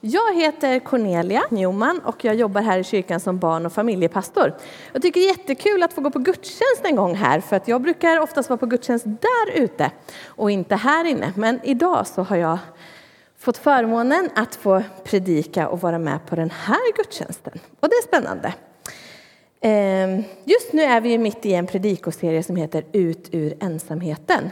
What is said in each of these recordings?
Jag heter Cornelia Newman och jag jobbar här i kyrkan som barn och familjepastor. Jag tycker det är jättekul att få gå på gudstjänst en gång här för att jag brukar oftast vara på gudstjänst där ute och inte här inne. Men idag så har jag fått förmånen att få predika och vara med på den här gudstjänsten. Och det är spännande. Ehm, just nu är vi mitt i en predikoserie som heter Ut ur ensamheten.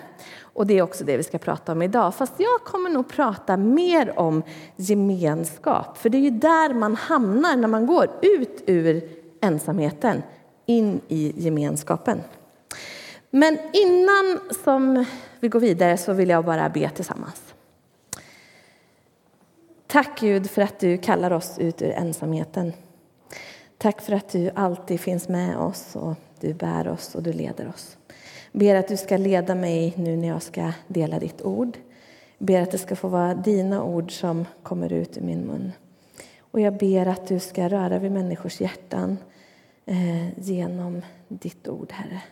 Och det är också det vi ska prata om idag. Fast jag kommer nog prata mer om gemenskap. För det är ju där man hamnar när man går ut ur ensamheten, in i gemenskapen. Men innan som vi går vidare så vill jag bara be tillsammans. Tack Gud för att du kallar oss ut ur ensamheten. Tack för att du alltid finns med oss och du bär oss och du leder oss. Ber att du ska leda mig nu när jag ska dela ditt ord. Ber att det ska få vara dina ord som kommer ut ur min mun. Och jag ber att du ska röra vid människors hjärtan eh, genom ditt ord, Herre.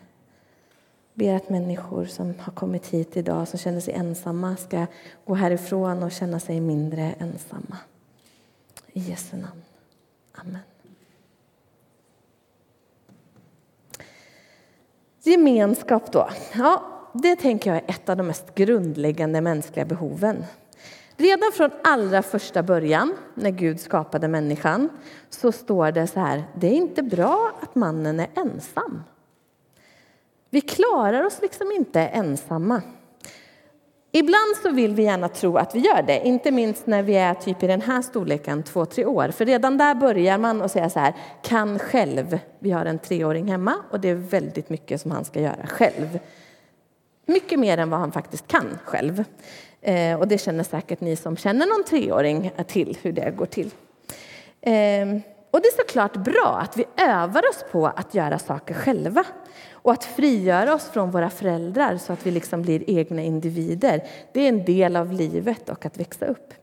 Ber att människor som har kommit hit idag, som känner sig ensamma, ska gå härifrån och känna sig mindre ensamma. I Jesu namn. Amen. Gemenskap då. Ja, det tänker jag är ett av de mest grundläggande mänskliga behoven. Redan från allra första början, när Gud skapade människan, så står det så här, det är inte bra att mannen är ensam. Vi klarar oss liksom inte ensamma. Ibland så vill vi gärna tro att vi gör det, inte minst när vi är typ i den här storleken, två, tre år. För redan där börjar man att säga så här, kan själv. Vi har en treåring hemma och det är väldigt mycket som han ska göra själv. Mycket mer än vad han faktiskt kan själv. Eh, och det känner säkert ni som känner någon treåring till hur det går till. Eh, och det är såklart bra att vi övar oss på att göra saker själva och att frigöra oss från våra föräldrar så att vi liksom blir egna individer. Det är en del av livet och att växa upp.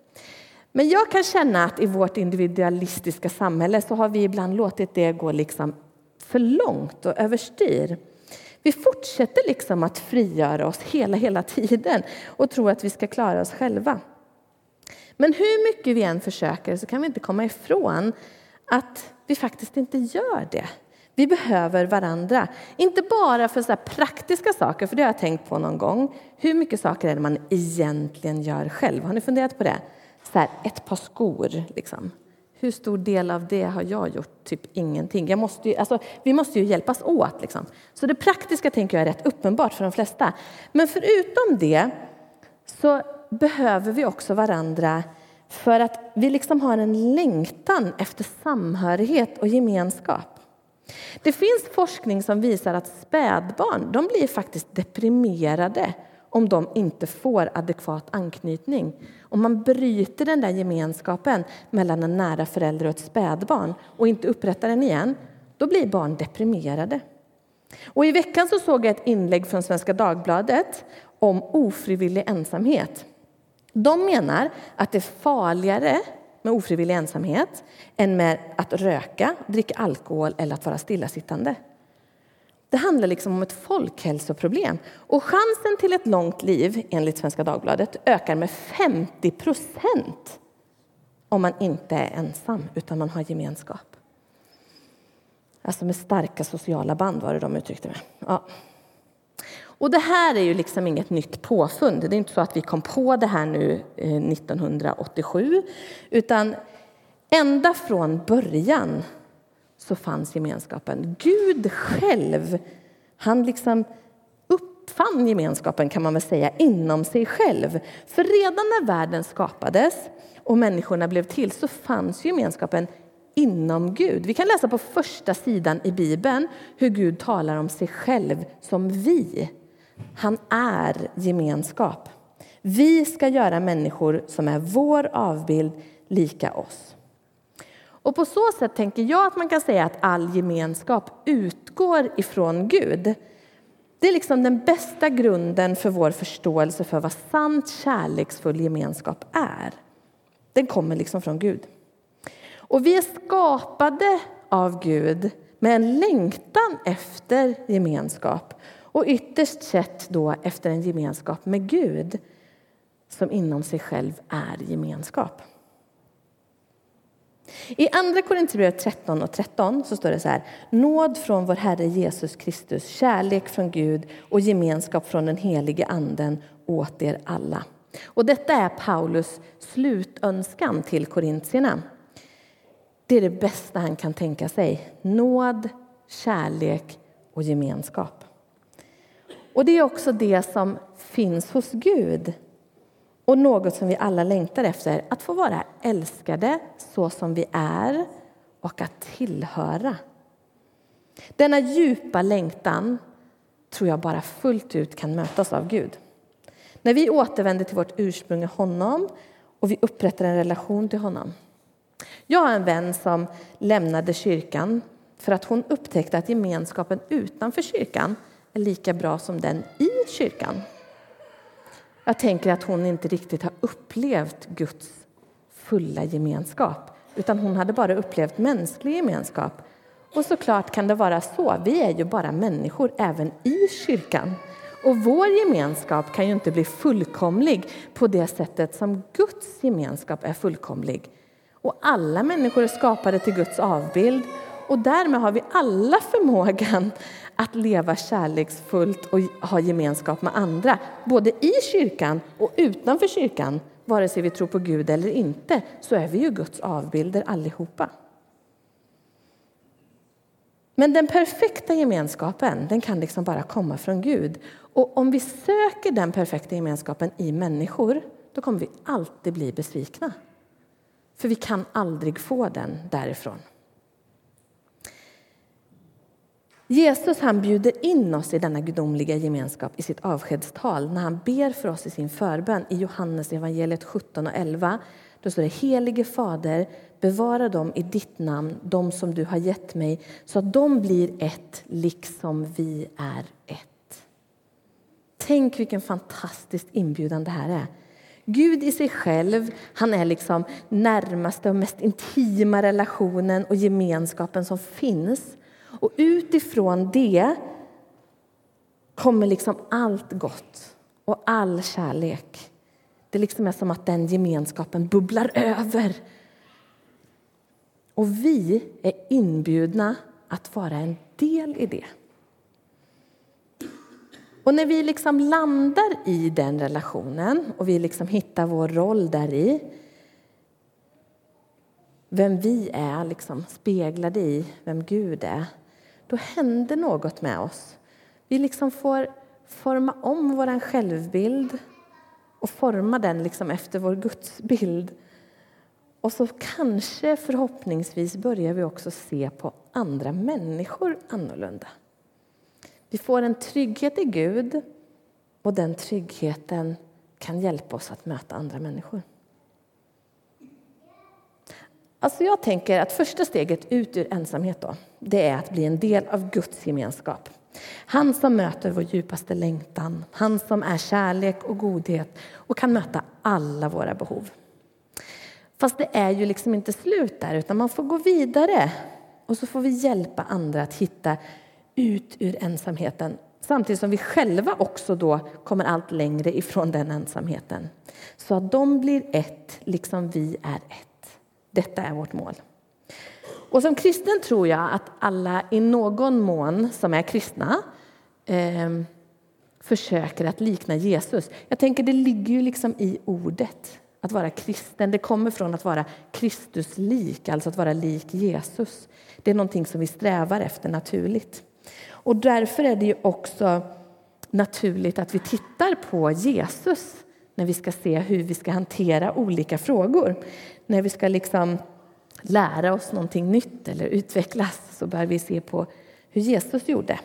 Men jag kan känna att i vårt individualistiska samhälle så har vi ibland låtit det gå liksom för långt och överstyr. Vi fortsätter liksom att frigöra oss hela, hela tiden och tror att vi ska klara oss själva. Men hur mycket vi än försöker så kan vi inte komma ifrån att vi faktiskt inte gör det. Vi behöver varandra, inte bara för så praktiska saker, för det har jag tänkt på någon gång. Hur mycket saker är det man egentligen gör själv? Har ni funderat på det? Så här, ett par skor, liksom. Hur stor del av det har jag gjort? Typ ingenting. Jag måste ju, alltså, vi måste ju hjälpas åt. Liksom. Så det praktiska tänker jag är rätt uppenbart för de flesta. Men förutom det så behöver vi också varandra för att vi liksom har en längtan efter samhörighet och gemenskap. Det finns forskning som visar att spädbarn de blir faktiskt deprimerade om de inte får adekvat anknytning. Om man bryter den där gemenskapen mellan en nära förälder och ett spädbarn och inte upprättar den igen, då blir barn deprimerade. Och I veckan så såg jag ett inlägg från Svenska Dagbladet om ofrivillig ensamhet. De menar att det är farligare med ofrivillig ensamhet än med att röka, dricka alkohol eller att vara stillasittande. Det handlar liksom om ett folkhälsoproblem. Och chansen till ett långt liv, enligt Svenska Dagbladet, ökar med 50 procent om man inte är ensam, utan man har gemenskap. Alltså med starka sociala band var det de uttryckte det. Ja. Och det här är ju liksom inget nytt påfund. Det är inte så att vi kom på det här nu eh, 1987, utan ända från början så fanns gemenskapen. Gud själv, han liksom uppfann gemenskapen kan man väl säga inom sig själv. För redan när världen skapades och människorna blev till så fanns gemenskapen inom Gud. Vi kan läsa på första sidan i Bibeln hur Gud talar om sig själv som vi. Han är gemenskap. Vi ska göra människor som är vår avbild lika oss. Och på så sätt tänker jag att man kan säga att all gemenskap utgår ifrån Gud. Det är liksom den bästa grunden för vår förståelse för vad sant kärleksfull gemenskap är. Den kommer liksom från Gud. Och vi är skapade av Gud med en längtan efter gemenskap och ytterst sett då efter en gemenskap med Gud som inom sig själv är gemenskap. I Andra Korinthierbrevet 13 och 13 så står det så här. Nåd från vår Herre Jesus Kristus, kärlek från Gud och gemenskap från den helige Anden åt er alla. Och detta är Paulus slutönskan till korintierna. Det är det bästa han kan tänka sig. Nåd, kärlek och gemenskap. Och det är också det som finns hos Gud och något som vi alla längtar efter, att få vara älskade så som vi är och att tillhöra. Denna djupa längtan tror jag bara fullt ut kan mötas av Gud. När vi återvänder till vårt ursprung i honom och vi upprättar en relation till honom. Jag har en vän som lämnade kyrkan för att hon upptäckte att gemenskapen utanför kyrkan är lika bra som den i kyrkan. Jag tänker att hon inte riktigt har upplevt Guds fulla gemenskap utan hon hade bara upplevt mänsklig gemenskap. Och såklart kan det vara så. Vi är ju bara människor även i kyrkan. Och vår gemenskap kan ju inte bli fullkomlig på det sättet som Guds gemenskap är fullkomlig. Och alla människor är skapade till Guds avbild och därmed har vi alla förmågan att leva kärleksfullt och ha gemenskap med andra, både i kyrkan och utanför kyrkan. Vare sig vi tror på Gud eller inte, så är vi ju Guds avbilder allihopa. Men den perfekta gemenskapen den kan liksom bara komma från Gud. Och om vi söker den perfekta gemenskapen i människor, då kommer vi alltid bli besvikna. För vi kan aldrig få den därifrån. Jesus han bjuder in oss i denna gudomliga gemenskap i sitt avskedstal när han ber för oss i sin förbön i Johannes evangeliet 17 och 11. Då står det Helige Fader, bevara dem i ditt namn, de som du har gett mig, så att de blir ett, liksom vi är ett. Tänk vilken fantastisk inbjudan det här är. Gud i sig själv han är liksom närmaste och mest intima relationen och gemenskapen som finns. Och utifrån det kommer liksom allt gott och all kärlek. Det liksom är som att den gemenskapen bubblar över. Och vi är inbjudna att vara en del i det. Och när vi liksom landar i den relationen och vi liksom hittar vår roll där i vem vi är liksom speglade i vem Gud är då händer något med oss. Vi liksom får forma om vår självbild och forma den liksom efter vår gudsbild. Och så kanske förhoppningsvis börjar vi också se på andra människor annorlunda. Vi får en trygghet i Gud och den tryggheten kan hjälpa oss att möta andra människor. Alltså jag tänker att första steget ut ur ensamhet då, det är att bli en del av Guds gemenskap. Han som möter vår djupaste längtan, han som är kärlek och godhet och kan möta alla våra behov. Fast det är ju liksom inte slut där, utan man får gå vidare och så får vi hjälpa andra att hitta ut ur ensamheten samtidigt som vi själva också då kommer allt längre ifrån den ensamheten. Så att de blir ett, liksom vi är ett. Detta är vårt mål. Och som kristen tror jag att alla i någon mån som är kristna eh, försöker att likna Jesus. Jag tänker det ligger ju liksom i ordet att vara kristen. Det kommer från att vara Kristuslik, alltså att vara lik Jesus. Det är någonting som vi strävar efter naturligt. Och därför är det ju också naturligt att vi tittar på Jesus när vi ska se hur vi ska hantera olika frågor. När vi ska liksom lära oss någonting nytt eller utvecklas så bör vi se på hur Jesus gjorde.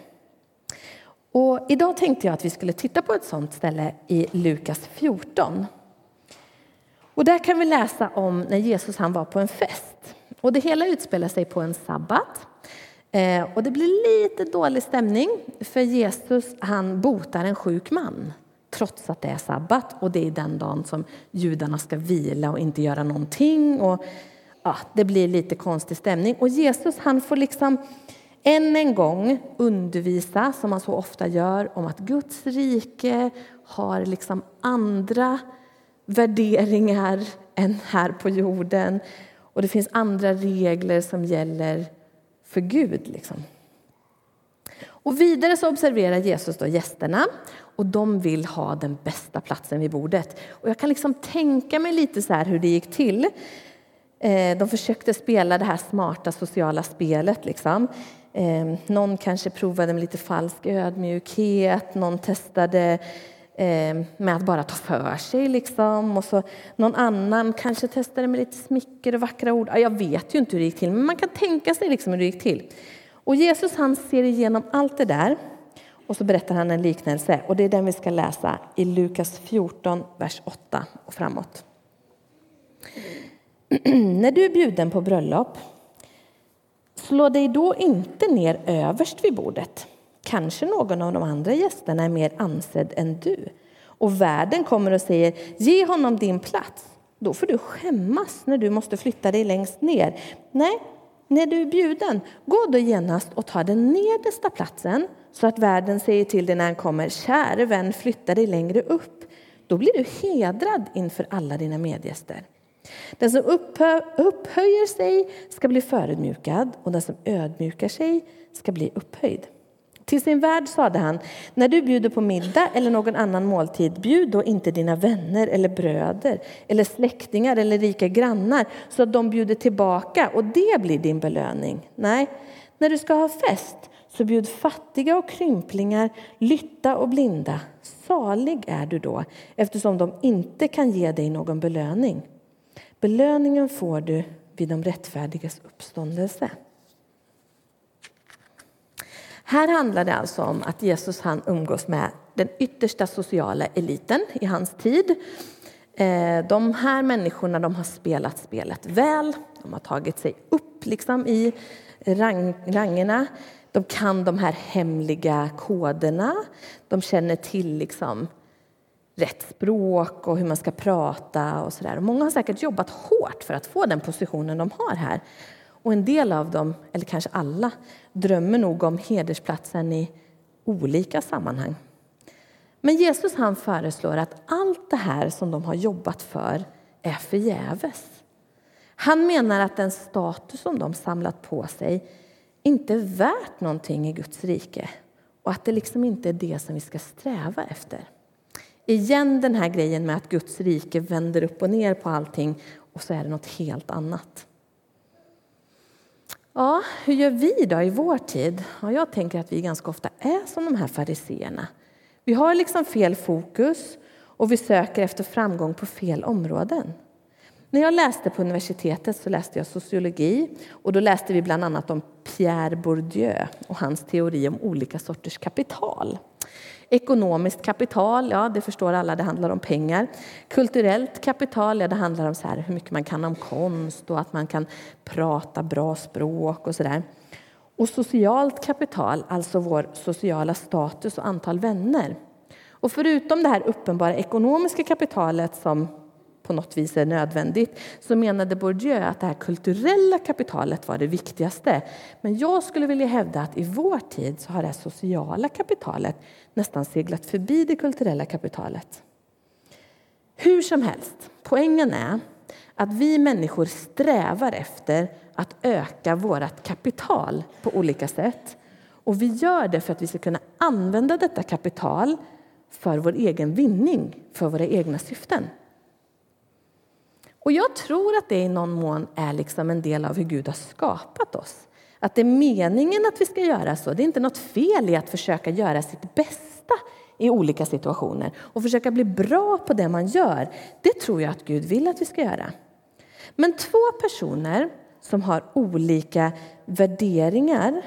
Och idag tänkte jag att vi skulle titta på ett sådant ställe i Lukas 14. Och där kan vi läsa om när Jesus han var på en fest. Och det hela utspelar sig på en sabbat. Eh, och det blir lite dålig stämning för Jesus han botar en sjuk man trots att det är sabbat och det är den dagen som judarna ska vila och inte göra någonting. Och, ja, det blir lite konstig stämning. Och Jesus han får liksom än en gång undervisa, som han så ofta gör, om att Guds rike har liksom andra värderingar än här på jorden. Och det finns andra regler som gäller för Gud. Liksom. Och vidare så observerar Jesus då gästerna och de vill ha den bästa platsen vid bordet. Och jag kan liksom tänka mig lite så här hur det gick till. Eh, de försökte spela det här smarta sociala spelet. Liksom. Eh, någon kanske provade med lite falsk ödmjukhet, någon testade eh, med att bara ta för sig. Liksom. Och så någon annan kanske testade med lite smicker och vackra ord. Jag vet ju inte hur det gick till, men man kan tänka sig liksom hur det gick till. Och Jesus han ser igenom allt det där och så berättar han en liknelse. Och Det är den vi ska läsa i Lukas 14, vers 8 och framåt. När du är bjuden på bröllop, slå dig då inte ner överst vid bordet. Kanske någon av de andra gästerna är mer ansedd än du. Och värden kommer och säger ge honom din plats. Då får du skämmas när du måste flytta dig längst ner. Nej, när du är bjuden, gå då genast och ta den nedersta platsen så att värden säger till dig när han kommer, käre vän, flytta dig längre upp. Då blir du hedrad inför alla dina medgäster. Den som upphö upphöjer sig ska bli förödmjukad och den som ödmjukar sig ska bli upphöjd. Till sin värd sade han, när du bjuder på middag eller någon annan måltid, bjud då inte dina vänner eller bröder eller släktingar eller rika grannar så att de bjuder tillbaka och det blir din belöning. Nej, när du ska ha fest, så bjud fattiga och krymplingar, lytta och blinda. Salig är du då, eftersom de inte kan ge dig någon belöning. Belöningen får du vid de rättfärdigas uppståndelse. Här handlar det alltså om att Jesus han umgås med den yttersta sociala eliten i hans tid. Eh, de här människorna de har spelat spelet väl, de har tagit sig upp liksom i rang, rangerna. De kan de här hemliga koderna. De känner till liksom rätt språk och hur man ska prata. och så där. Många har säkert jobbat hårt för att få den positionen de har här. Och En del av dem, eller kanske alla, drömmer nog om hedersplatsen i olika sammanhang. Men Jesus han föreslår att allt det här som de har jobbat för är förgäves. Han menar att den status som de samlat på sig inte är värt någonting i Guds rike och att det liksom inte är det som vi ska sträva efter. Igen den här grejen med att Guds rike vänder upp och ner på allting och så är det något helt annat. Ja, hur gör vi då i vår tid? Ja, jag tänker att vi ganska ofta är som de här fariseerna. Vi har liksom fel fokus och vi söker efter framgång på fel områden. När jag läste på universitetet så läste jag sociologi och då läste vi bland annat om Pierre Bourdieu och hans teori om olika sorters kapital. Ekonomiskt kapital, ja det förstår alla, det handlar om pengar. Kulturellt kapital, ja det handlar om så här, hur mycket man kan om konst och att man kan prata bra språk och sådär. Och socialt kapital, alltså vår sociala status och antal vänner. Och förutom det här uppenbara ekonomiska kapitalet som på något vis är nödvändigt så menade Bourdieu att det här kulturella kapitalet var det viktigaste. Men jag skulle vilja hävda att i vår tid så har det sociala kapitalet nästan seglat förbi det kulturella kapitalet. Hur som helst, poängen är att vi människor strävar efter att öka vårt kapital på olika sätt. Och vi gör det för att vi ska kunna använda detta kapital för vår egen vinning, för våra egna syften. Och jag tror att det i någon mån är liksom en del av hur Gud har skapat oss. Att det är meningen att vi ska göra så. Det är inte något fel i att försöka göra sitt bästa i olika situationer och försöka bli bra på det man gör. Det tror jag att Gud vill att vi ska göra. Men två personer som har olika värderingar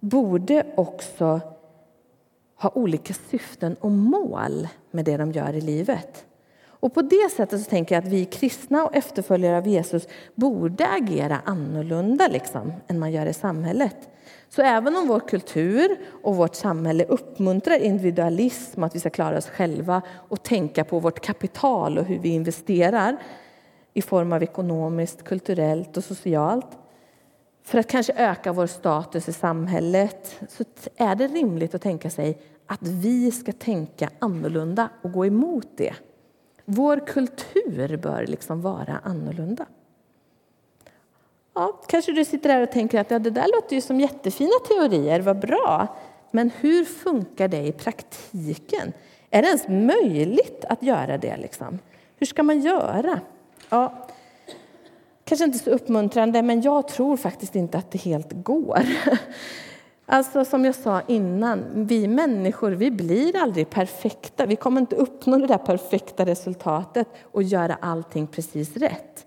borde också ha olika syften och mål med det de gör i livet. Och på det sättet så tänker jag att vi kristna och efterföljare av Jesus borde agera annorlunda liksom, än man gör i samhället. Så även om vår kultur och vårt samhälle uppmuntrar individualism, att vi ska klara oss själva och tänka på vårt kapital och hur vi investerar i form av ekonomiskt, kulturellt och socialt för att kanske öka vår status i samhället så är det rimligt att tänka sig att vi ska tänka annorlunda och gå emot det. Vår kultur bör liksom vara annorlunda. Ja, kanske du sitter där och tänker att ja, det där låter ju som jättefina teorier, vad bra. Men hur funkar det i praktiken? Är det ens möjligt att göra det? Liksom? Hur ska man göra? Ja, kanske inte så uppmuntrande, men jag tror faktiskt inte att det helt går. Alltså som jag sa innan, vi människor vi blir aldrig perfekta. Vi kommer inte uppnå det där perfekta resultatet och göra allting precis rätt.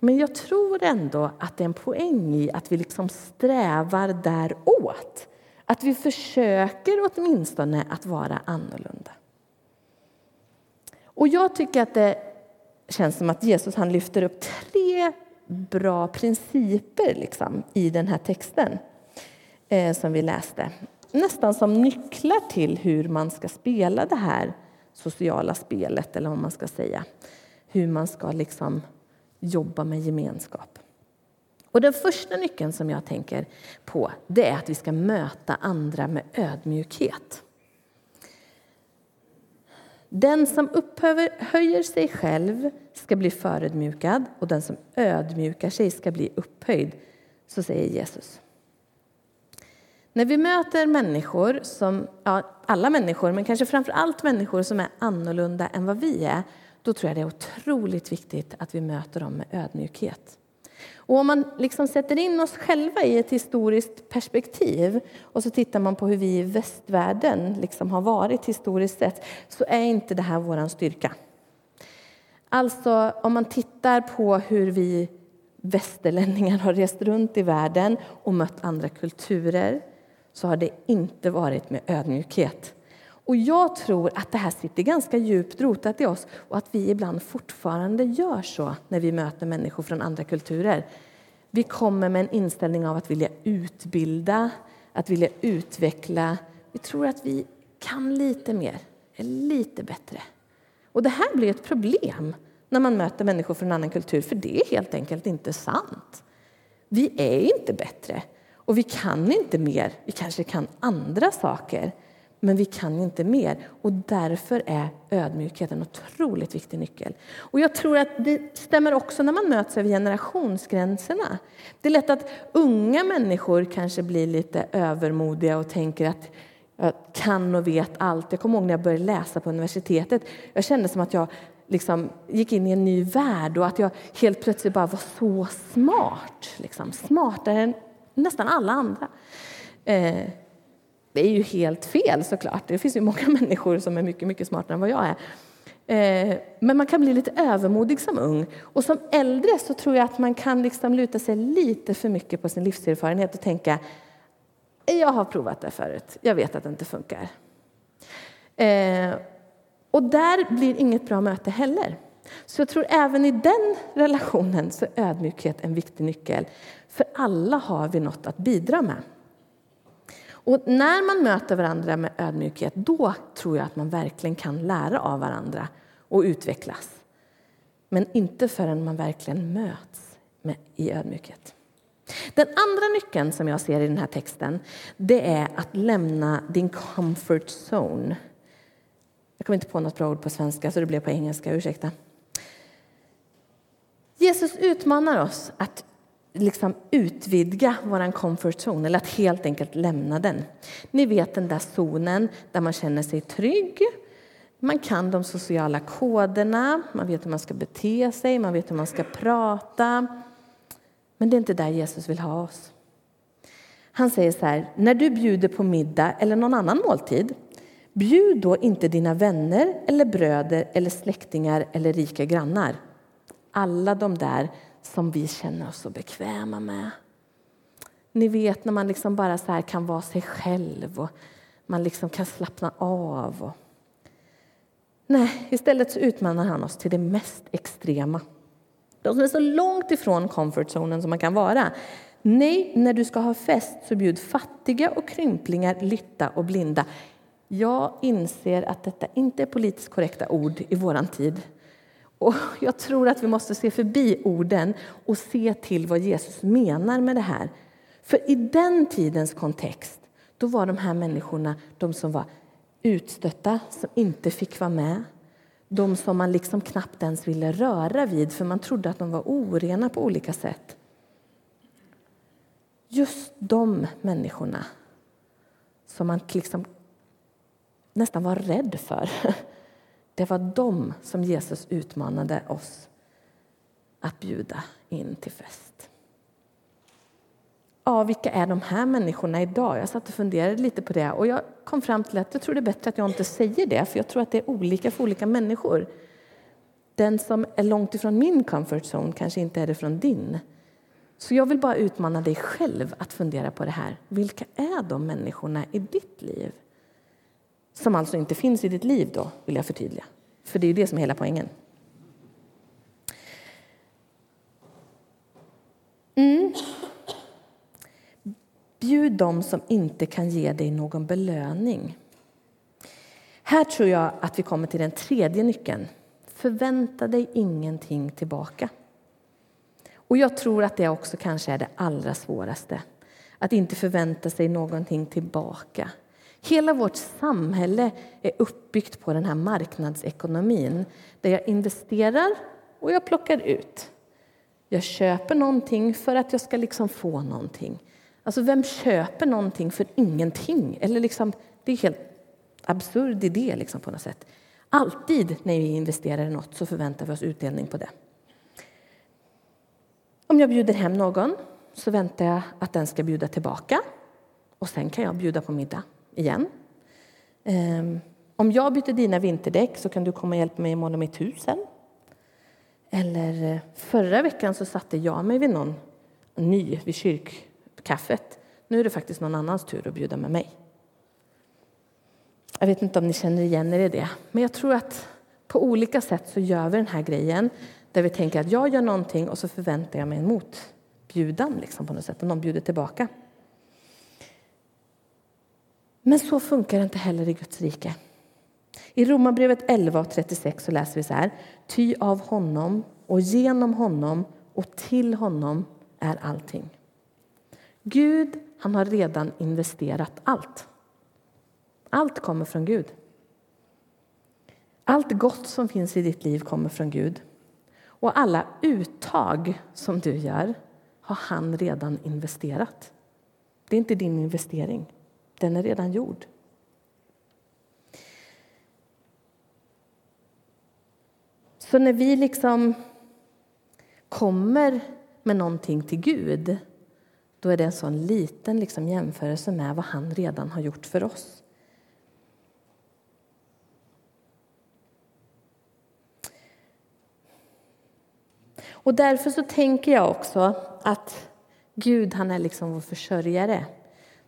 Men jag tror ändå att det är en poäng i att vi liksom strävar däråt. Att vi försöker åtminstone att vara annorlunda. Och jag tycker att det känns som att Jesus han lyfter upp tre bra principer liksom, i den här texten eh, som vi läste. Nästan som nycklar till hur man ska spela det här sociala spelet, eller vad man ska säga. Hur man ska liksom jobba med gemenskap. Och den första nyckeln som jag tänker på det är att vi ska möta andra med ödmjukhet. Den som upphöjer sig själv ska bli förödmjukad och den som ödmjukar sig ska bli upphöjd, så säger Jesus. När vi möter människor, som, ja, alla människor, men kanske framför allt människor som är annorlunda än vad vi är, då tror jag det är otroligt viktigt att vi möter dem med ödmjukhet. Och om man liksom sätter in oss själva i ett historiskt perspektiv och så tittar man på hur vi i västvärlden liksom har varit historiskt sett, så är inte det här vår styrka. Alltså, om man tittar på hur vi västerlänningar har rest runt i världen och mött andra kulturer så har det inte varit med ödmjukhet. Och jag tror att det här sitter ganska djupt rotat i oss och att vi ibland fortfarande gör så när vi möter människor från andra kulturer. Vi kommer med en inställning av att vilja utbilda, att vilja utveckla. Vi tror att vi kan lite mer, är lite bättre. Och det här blir ett problem när man möter människor från en annan kultur, för det är helt enkelt inte sant. Vi är inte bättre och vi kan inte mer. Vi kanske kan andra saker men vi kan inte mer. Och därför är ödmjukhet en otroligt viktig nyckel. Och jag tror att det stämmer också när man möts över generationsgränserna. Det är lätt att unga människor kanske blir lite övermodiga och tänker att jag kan och vet allt. Jag kommer ihåg när jag började läsa på universitetet. Jag kände som att jag liksom gick in i en ny värld och att jag helt plötsligt bara var så smart. Liksom. Smartare än nästan alla andra. Eh, det är ju helt fel såklart. Det finns ju många människor som är mycket, mycket smartare än vad jag är. Eh, men man kan bli lite övermodig som ung. Och som äldre så tror jag att man kan liksom luta sig lite för mycket på sin livserfarenhet och tänka eh, jag har provat det förut, jag vet att det inte funkar. Eh, och där blir inget bra möte heller. Så jag tror även i den relationen så är ödmjukhet en viktig nyckel. För alla har vi något att bidra med. Och när man möter varandra med ödmjukhet, då tror jag att man verkligen kan lära av varandra och utvecklas. Men inte förrän man verkligen möts med, i ödmjukhet. Den andra nyckeln som jag ser i den här texten, det är att lämna din comfort zone. Jag kommer inte på något bra ord på svenska, så det blev på engelska. Ursäkta. Jesus utmanar oss att liksom utvidga vår comfort zone, eller att helt enkelt lämna den. Ni vet den där zonen där man känner sig trygg. Man kan de sociala koderna, man vet hur man ska bete sig, man vet hur man ska prata. Men det är inte där Jesus vill ha oss. Han säger så här, när du bjuder på middag eller någon annan måltid, bjud då inte dina vänner eller bröder eller släktingar eller rika grannar. Alla de där som vi känner oss så bekväma med. Ni vet när man liksom bara så kan vara sig själv och man liksom kan slappna av. Och... Nej, istället så utmanar han oss till det mest extrema. De som är så långt ifrån comfortzonen som man kan vara. Nej, när du ska ha fest så bjud fattiga och krymplingar, lytta och blinda. Jag inser att detta inte är politiskt korrekta ord i våran tid. Och jag tror att vi måste se förbi orden och se till vad Jesus menar med det här. För i den tidens kontext, då var de här människorna de som var utstötta, som inte fick vara med. De som man liksom knappt ens ville röra vid, för man trodde att de var orena på olika sätt. just de människorna som man liksom nästan var rädd för. Det var dem som Jesus utmanade oss att bjuda in till fest. Ja, vilka är de här människorna idag? Jag satt och funderade lite på det och jag kom fram till att jag tror det är bättre att jag inte säger det, för jag tror att det är olika för olika människor. Den som är långt ifrån min comfort zone kanske inte är det från din. Så jag vill bara utmana dig själv att fundera på det här. Vilka är de människorna i ditt liv? Som alltså inte finns i ditt liv då, vill jag förtydliga. För det är ju det som är hela poängen. Mm. Bjud dem som inte kan ge dig någon belöning. Här tror jag att vi kommer till den tredje nyckeln. Förvänta dig ingenting tillbaka. Och jag tror att det också kanske är det allra svåraste. Att inte förvänta sig någonting tillbaka. Hela vårt samhälle är uppbyggt på den här marknadsekonomin där jag investerar och jag plockar ut. Jag köper någonting för att jag ska liksom få någonting. Alltså, vem köper någonting för ingenting? Eller liksom, det är en helt absurd idé liksom, på något sätt. Alltid när vi investerar i något så förväntar vi oss utdelning på det. Om jag bjuder hem någon så väntar jag att den ska bjuda tillbaka. Och sen kan jag bjuda på middag igen. Um, om jag byter dina vinterdäck så kan du komma och hjälpa mig att måla mitt hus sen. Eller eh, förra veckan så satte jag mig vid någon ny vid kyrkkaffet. Nu är det faktiskt någon annans tur att bjuda med mig. Jag vet inte om ni känner igen er i det, men jag tror att på olika sätt så gör vi den här grejen där vi tänker att jag gör någonting och så förväntar jag mig en motbjudan liksom, på något sätt, och någon bjuder tillbaka. Men så funkar det inte heller i Guds rike. I Romarbrevet 11 och 36 så läser vi så här. Ty av honom och genom honom och till honom är allting. Gud han har redan investerat allt. Allt kommer från Gud. Allt gott som finns i ditt liv kommer från Gud. Och alla uttag som du gör har han redan investerat. Det är inte din investering. Den är redan gjord. Så när vi liksom kommer med någonting till Gud då är det en sån liten liksom jämförelse med vad han redan har gjort för oss. Och därför så tänker jag också att Gud han är liksom vår försörjare.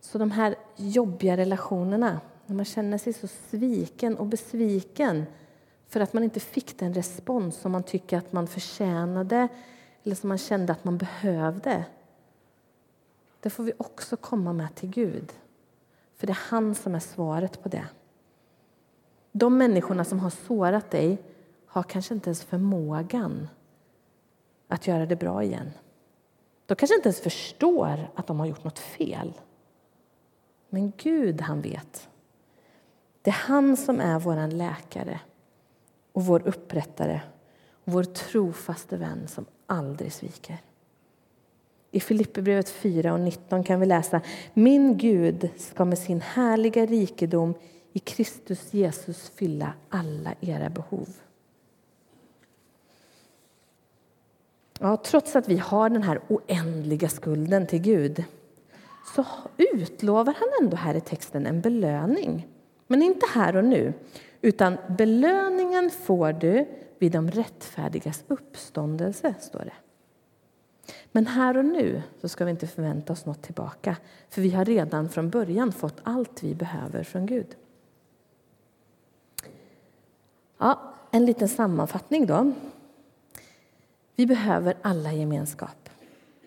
Så de här jobbiga relationerna, när man känner sig så sviken och besviken för att man inte fick den respons som man tycker att man förtjänade eller som man kände att man behövde. Det får vi också komma med till Gud, för det är han som är svaret på det. De människorna som har sårat dig har kanske inte ens förmågan att göra det bra igen. De kanske inte ens förstår att de har gjort något fel. Men Gud, han vet. Det är han som är vår läkare och vår upprättare och vår trofaste vän som aldrig sviker. I Filipperbrevet 4 och 19 kan vi läsa Min Gud ska med sin härliga rikedom i Kristus Jesus fylla alla era behov. Ja, trots att vi har den här oändliga skulden till Gud så utlovar han ändå här i texten en belöning. Men inte här och nu, utan belöningen får du vid de rättfärdigas uppståndelse, står det. Men här och nu så ska vi inte förvänta oss något tillbaka för vi har redan från början fått allt vi behöver från Gud. Ja, en liten sammanfattning då. Vi behöver alla gemenskap.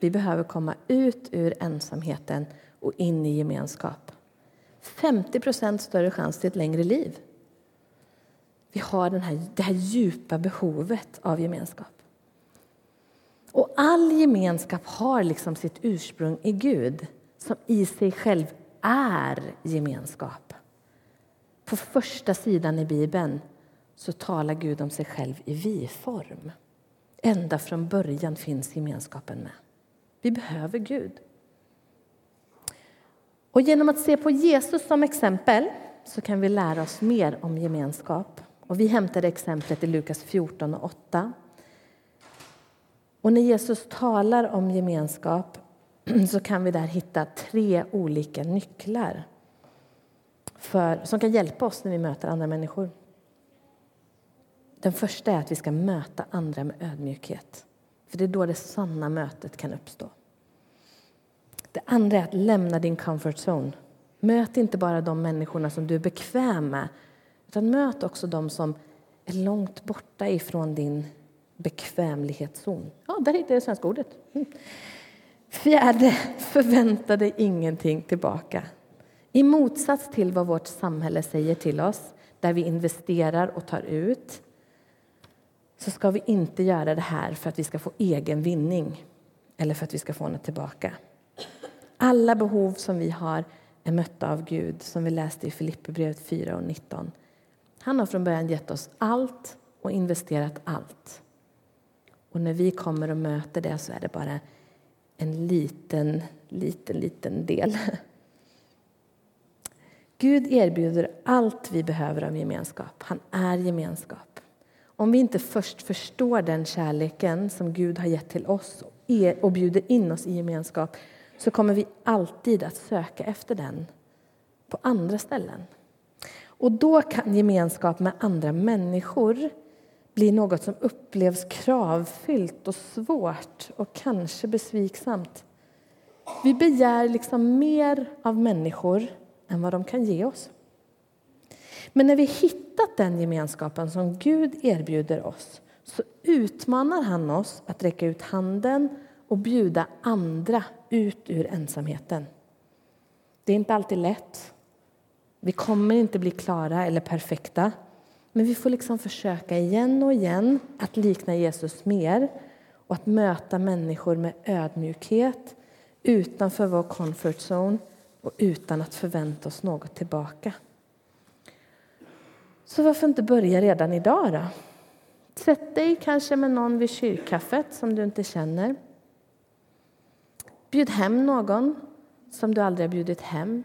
Vi behöver komma ut ur ensamheten och in i gemenskap. 50% större chans till ett längre liv. Vi har den här, det här djupa behovet av gemenskap. Och all gemenskap har liksom sitt ursprung i Gud som i sig själv är gemenskap. På första sidan i Bibeln så talar Gud om sig själv i vi-form. Ända från början finns gemenskapen med. Vi behöver Gud. Och genom att se på Jesus som exempel så kan vi lära oss mer om gemenskap. Och vi hämtade exemplet i Lukas 14 och 8. Och när Jesus talar om gemenskap så kan vi där hitta tre olika nycklar för, som kan hjälpa oss när vi möter andra människor. Den första är att vi ska möta andra med ödmjukhet. För det är då det sanna mötet kan uppstå. Det andra är att lämna din comfort zone. Möt inte bara de människorna som du är bekväm med utan möt också de som är långt borta ifrån din bekvämlighetszon. Ja, där hittade jag det svenska ordet. Mm. Fjärde, förvänta dig ingenting tillbaka. I motsats till vad vårt samhälle säger till oss, där vi investerar och tar ut så ska vi inte göra det här för att vi ska få egen vinning eller för att vi ska få något tillbaka. Alla behov som vi har är mötta av Gud, som vi läste i Filipperbrevet 4 och 19. Han har från början gett oss allt och investerat allt. Och när vi kommer och möter det så är det bara en liten, liten, liten del. Gud erbjuder allt vi behöver av gemenskap. Han är gemenskap. Om vi inte först förstår den kärleken som Gud har gett till oss och bjuder in oss i gemenskap så kommer vi alltid att söka efter den på andra ställen. Och då kan gemenskap med andra människor bli något som upplevs kravfyllt och svårt och kanske besviksamt. Vi begär liksom mer av människor än vad de kan ge oss. Men när vi hittat den gemenskapen som Gud erbjuder oss så utmanar han oss att räcka ut handen och bjuda andra ut ur ensamheten. Det är inte alltid lätt. Vi kommer inte bli klara eller perfekta. Men vi får liksom försöka igen och igen att likna Jesus mer och att möta människor med ödmjukhet utanför vår comfort zone och utan att förvänta oss något tillbaka. Så varför inte börja redan idag då? Sätt dig kanske med någon vid kyrkkaffet som du inte känner. Bjud hem någon som du aldrig har bjudit hem.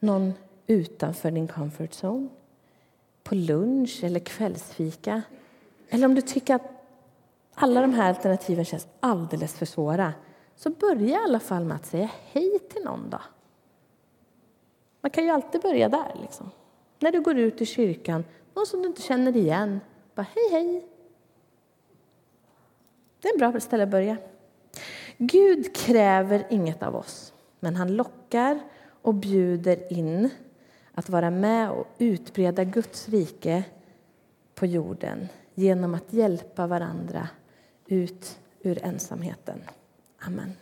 Någon utanför din comfort zone. På lunch eller kvällsfika. Eller om du tycker att alla de här alternativen känns alldeles för svåra så börja i alla fall med att säga hej till någon. Då. Man kan ju alltid börja där. Liksom. När du går ut i kyrkan, någon som du inte känner igen. Bara hej, hej. Det är en bra ställe att börja. Gud kräver inget av oss, men han lockar och bjuder in att vara med och utbreda Guds rike på jorden genom att hjälpa varandra ut ur ensamheten. Amen.